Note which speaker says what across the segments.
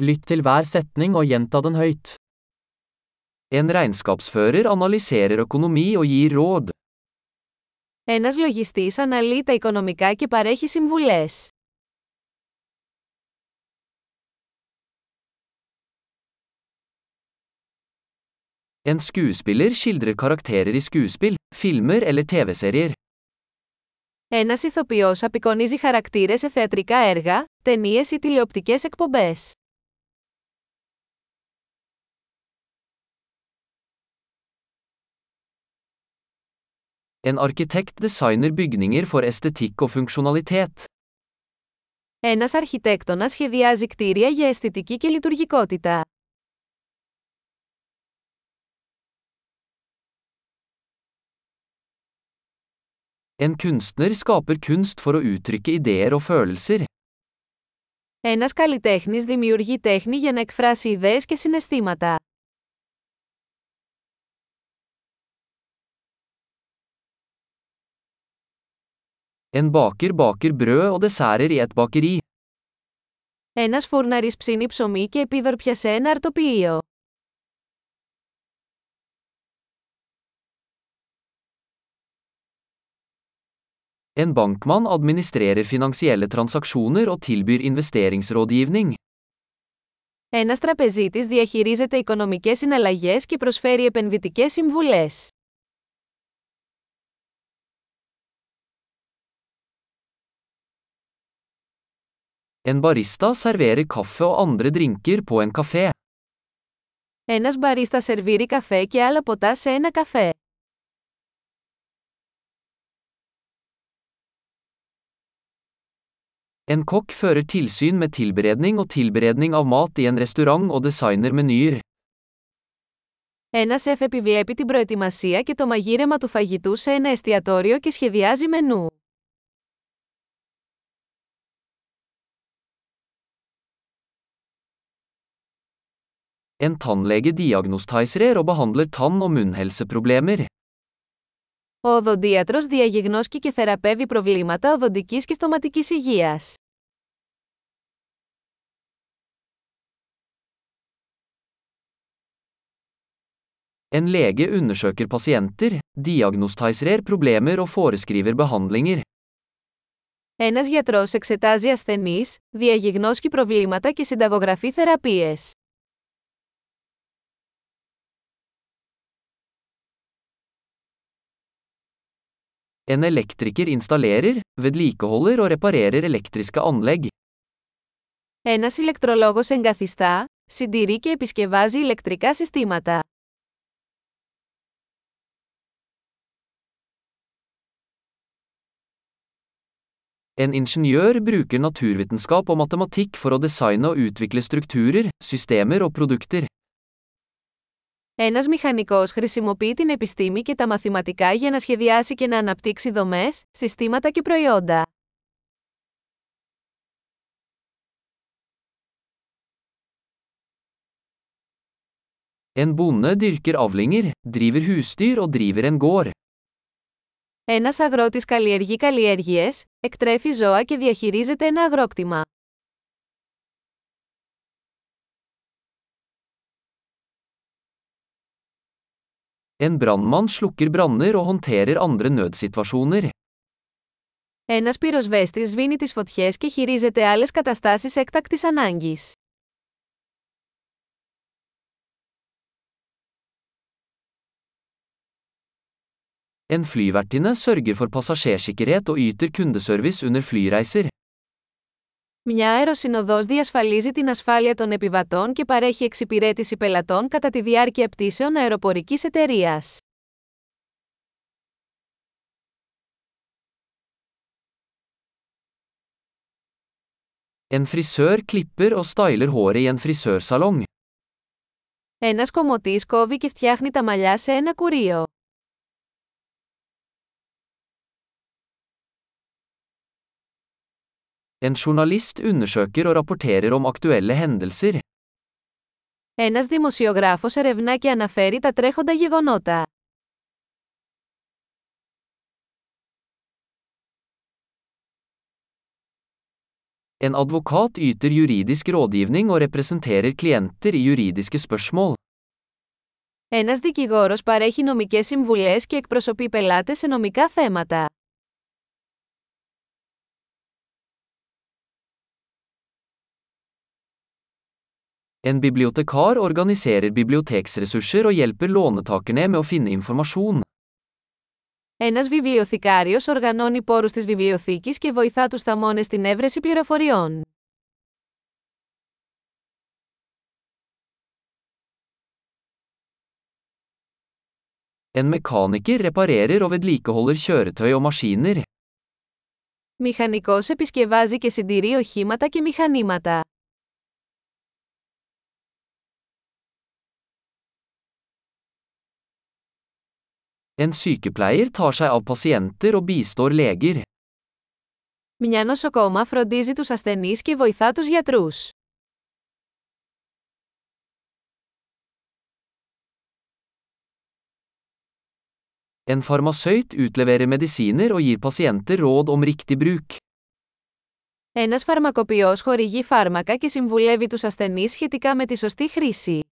Speaker 1: Lytt til hver setning og gjenta den høyt.
Speaker 2: En regnskapsfører analyserer økonomi og gir råd.
Speaker 3: Ένας λογιστής αναλύει τα οικονομικά και παρέχει συμβουλές.
Speaker 2: En skuespiller skildrer karakterer i skuespill, filmer eller TV-serier.
Speaker 3: Ένας ηθοποιός απεικονίζει χαρακτήρες σε θεατρικά έργα, ταινίες ή τηλεοπτικές εκπομπές.
Speaker 2: En arkitekt designer bygninger for estetikk og funksjonalitet.
Speaker 3: Ένας αρχιτέκτονας σχεδιάζει κτίρια για αισθητική και λειτουργικότητα.
Speaker 2: En kunstner skaper kunst for å uttrykke ideer og følelser.
Speaker 3: Ένας καλλιτέχνης δημιουργεί τέχνη για να εκφράσει ιδέες και συναισθήματα.
Speaker 2: En baker baker brød og desserter i et bakeri.
Speaker 3: Ένας φούρναρης ψήνει ψωμί και επίδορπια σε ένα αρτοποιείο.
Speaker 2: En bankmann administrerer finansielle transaksjoner og tilbyr investeringsrådgivning.
Speaker 3: Ένας τραπεζίτης διαχειρίζεται οικονομικές συναλλαγές και προσφέρει επενδυτικές συμβουλές.
Speaker 2: En barista serverer kaffe og andre drinker på en kafé.
Speaker 3: Ένας μπαρίστας σερβίρει καφέ και άλλα ποτά σε ένα καφέ.
Speaker 2: En kokk fører tilsyn med tilberedning og tilberedning av mat i en restaurant og designer menyer.
Speaker 3: Ένας σεφ επιβλέπει την προετοιμασία και το μαγείρεμα του φαγητού σε ένα εστιατόριο και σχεδιάζει μενού.
Speaker 2: En tannlege diagnostiserer og behandler tann- og munnhelseproblemer.
Speaker 3: Ο οδοντίατρος διαγιγνώσκει και θεραπεύει προβλήματα οδοντικής και στοματικής υγείας.
Speaker 2: En lege undersøker pasienter, diagnostiserer problemer og foreskriver behandlinger.
Speaker 3: Ένας γιατρός εξετάζει ασθενείς, διαγιγνώσκει προβλήματα και συνταγογραφεί θεραπείες.
Speaker 2: En elektriker installerer, vedlikeholder og reparerer elektriske anlegg.
Speaker 3: Ένας ηλεκτρολόγος εγκαθιστά, συντηρεί και επισκευάζει ηλεκτρικά συστήματα.
Speaker 2: En ingeniør bruker naturvitenskap og matematikk for å designe og utvikle strukturer, systemer og produkter.
Speaker 3: Ένας μηχανικός χρησιμοποιεί την επιστήμη και τα μαθηματικά για να σχεδιάσει και να αναπτύξει δομές, συστήματα και προϊόντα.
Speaker 2: En bonde dyrker avlinger, driver husdyr og driver en gård.
Speaker 3: Ένας αγρότης καλλιεργεί καλλιέργειες, εκτρέφει ζώα και διαχειρίζεται ένα αγρόκτημα.
Speaker 2: En brannmann slukker branner og håndterer andre nødsituasjoner.
Speaker 3: Ένας πυροσβέστης σβήνει τις φωτιές και χειρίζεται άλλες καταστάσεις έκτακτης ανάγκης.
Speaker 2: En flyvertinne sørger for passasjersikkerhet og yter kundeservice under flyreiser.
Speaker 3: Μια αεροσυνοδός διασφαλίζει την ασφάλεια των επιβατών και παρέχει εξυπηρέτηση πελατών κατά τη διάρκεια πτήσεων αεροπορικής εταιρείας.
Speaker 2: En frisør klipper og styler håret i en frisørsalong.
Speaker 3: Ένας κομωτής κόβει και φτιάχνει τα μαλλιά σε ένα κουρείο.
Speaker 2: En journalist undersøker og rapporterer om aktuelle hendelser.
Speaker 3: Ένας δημοσιογράφος ερευνά και αναφέρει τα τρέχοντα γεγονότα.
Speaker 2: En advokat yter juridisk rådgivning og representerer klienter i juridiske spørsmål.
Speaker 3: Ένας δικηγόρος παρέχει νομικές συμβουλές και εκπροσωπεί πελάτες σε νομικά θέματα.
Speaker 2: En bibliotekar organiserer biblioteksressurser og hjelper låntakerne med å finne informasjon.
Speaker 3: Ένας βιβλιοθηκάριος οργανώνει πόρους της βιβλιοθήκης και βοηθά τους θαμώνες στην έβρεση πληροφοριών.
Speaker 2: En mekaniker reparerer og vedlikeholder kjøretøy og maskiner.
Speaker 3: Μηχανικός επισκευάζει και συντηρεί οχήματα και μηχανήματα.
Speaker 2: En sykepleier tar seg av pasienter og bistår leger.
Speaker 3: Μια νοσοκόμα φροντίζει τους ασθενείς και βοηθά τους γιατρούς.
Speaker 2: En farmasøyt utleverer medisiner og gir pasienter råd om riktig bruk.
Speaker 3: Ένας φαρμακοποιός χορηγεί φάρμακα και συμβουλεύει τους ασθενείς σχετικά με τη σωστή χρήση.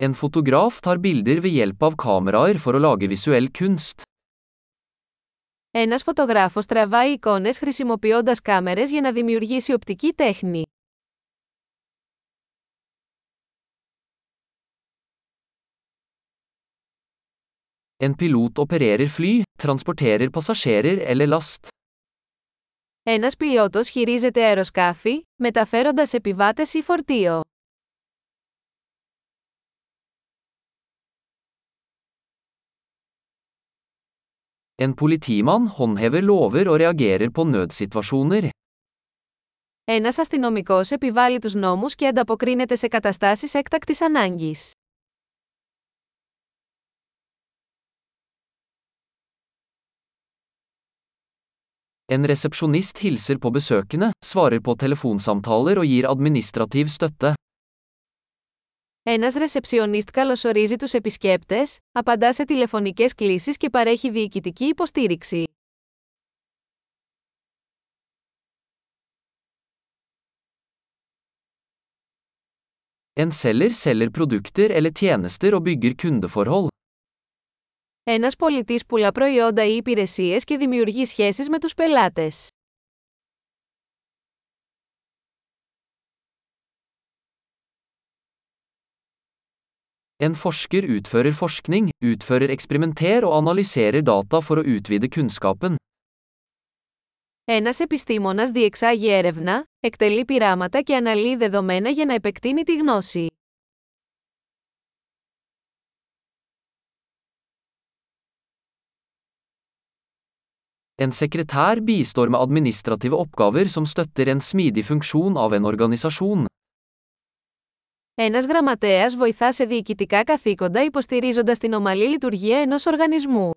Speaker 2: En fotograf tar bilder ved hjelp av kameraer for å lage visuell kunst.
Speaker 3: Ένας φωτογράφος τραβάει εικόνες χρησιμοποιώντας κάμερες για να δημιουργήσει οπτική τέχνη.
Speaker 2: En pilot opererer fly, transporterer passasjerer eller last.
Speaker 3: Ένας πιλότος χειρίζεται αεροσκάφη, μεταφέροντας επιβάτες ή φορτίο.
Speaker 2: En politimann håndhever lover og reagerer på nødsituasjoner.
Speaker 3: Ένας αστυνομικός επιβάλλει τους νόμους και ανταποκρίνεται σε καταστάσεις έκτακτης ανάγκης.
Speaker 2: En resepsjonist hilser på besøkende, svarer på telefonsamtaler og gir administrativ støtte.
Speaker 3: Ένας ρεσεψιονίστ καλωσορίζει τους επισκέπτες, απαντά σε τηλεφωνικές κλήσεις και παρέχει διοικητική υποστήριξη.
Speaker 2: En selger selger produkter eller tjenester og bygger kundeforhold.
Speaker 3: Ένας πολιτής πουλά προϊόντα ή υπηρεσίες και δημιουργεί σχέσεις με τους πελάτες.
Speaker 2: En forsker utfører forskning, utfører eksperimenter og analyserer data for å utvide kunnskapen.
Speaker 3: Ένας επιστήμονας διεξάγει έρευνα, εκτελεί πειράματα και αναλύει δεδομένα για να επεκτείνει τη γνώση.
Speaker 2: En sekretær bistår med administrative oppgaver som støtter en smidig funksjon av en organisasjon.
Speaker 3: Ένας γραμματέας βοηθά σε διοικητικά καθήκοντα υποστηρίζοντας την ομαλή λειτουργία ενός οργανισμού.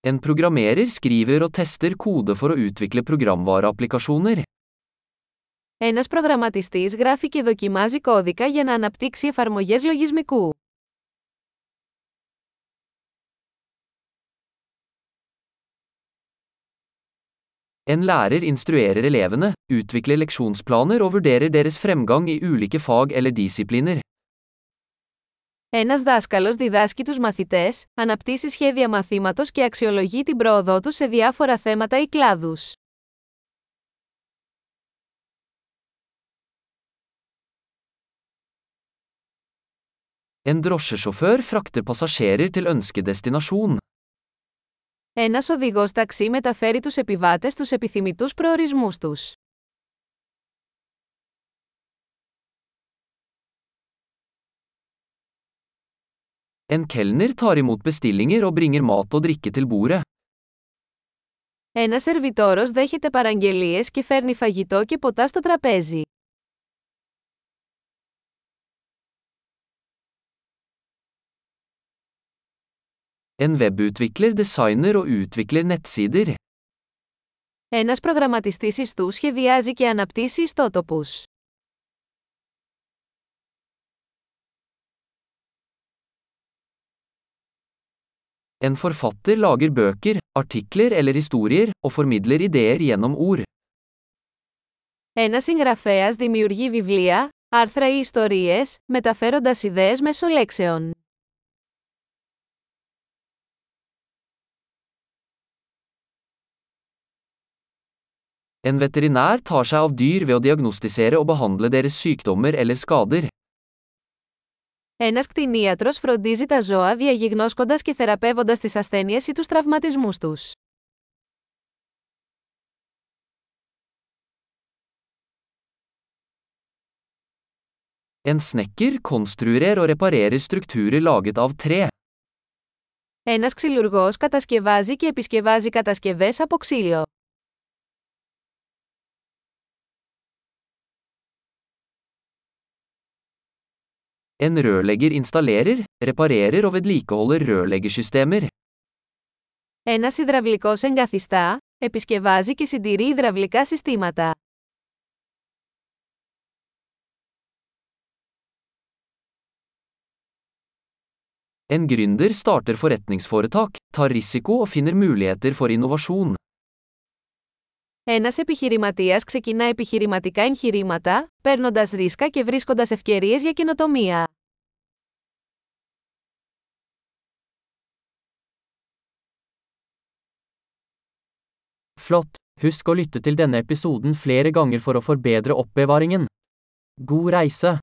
Speaker 2: En programmerer skriver og tester kode for å utvikle programvareapplikasjoner.
Speaker 3: Ένας προγραμματιστής γράφει και δοκιμάζει κώδικα για να αναπτύξει εφαρμογές λογισμικού.
Speaker 2: En lærer instruerer elevene, utvikler leksjonsplaner og vurderer deres fremgang i ulike fag eller disipliner.
Speaker 3: Ένας δάσκαλος διδάσκει τους μαθητές, αναπτύσσει σχέδια μαθήματος και αξιολογεί την πρόοδό τους σε διάφορα θέματα ή κλάδους.
Speaker 2: En drosjesjåfør frakter passasjerer til ønskedestinasjon.
Speaker 3: Ένας οδηγός ταξί μεταφέρει τους επιβάτες στους επιθυμητούς προορισμούς τους.
Speaker 2: En kelner tar imot bestillinger og bringer mat og drikke til bordet.
Speaker 3: Ένας σερβιτόρος δέχεται παραγγελίες και φέρνει φαγητό και ποτά στο τραπέζι.
Speaker 2: En webutvikler designer og utvikler nettsider.
Speaker 3: Ένας προγραμματιστής ιστού σχεδιάζει και αναπτύσσει ιστότοπους.
Speaker 2: En forfatter historier og formidler ideer gjennom ord.
Speaker 3: Ένας συγγραφέας δημιουργεί βιβλία, άρθρα ή ιστορίες, μεταφέροντας ιδέες μέσω λέξεων.
Speaker 2: En veterinær tar seg av dyr ved å diagnostisere og behandle deres sykdommer eller skader.
Speaker 3: Ένας κτηνίατρος φροντίζει τα ζώα διαγιγνώσκοντας και θεραπεύοντας τις ασθένειες ή τους τραυματισμούς τους.
Speaker 2: En snekker konstruerer og reparerer strukturer laget av tre.
Speaker 3: Ένας ξυλουργός κατασκευάζει και επισκευάζει κατασκευές από ξύλο.
Speaker 2: En rørlegger installerer, reparerer og vedlikeholder rørleggersystemer.
Speaker 3: Ένας υδραυλικός εγκαθιστά, επισκευάζει και συντηρεί υδραυλικά συστήματα.
Speaker 2: En gründer starter forretningsforetak, tar risiko og finner muligheter for innovasjon.
Speaker 3: Ένας επιχειρηματίας ξεκινά επιχειρηματικά εγχειρήματα, παίρνοντας ρίσκα και βρίσκοντας ευκαιρίες για καινοτομία.
Speaker 1: Flott! Husk å lytte til denne episoden flere ganger for å forbedre oppbevaringen. God reise!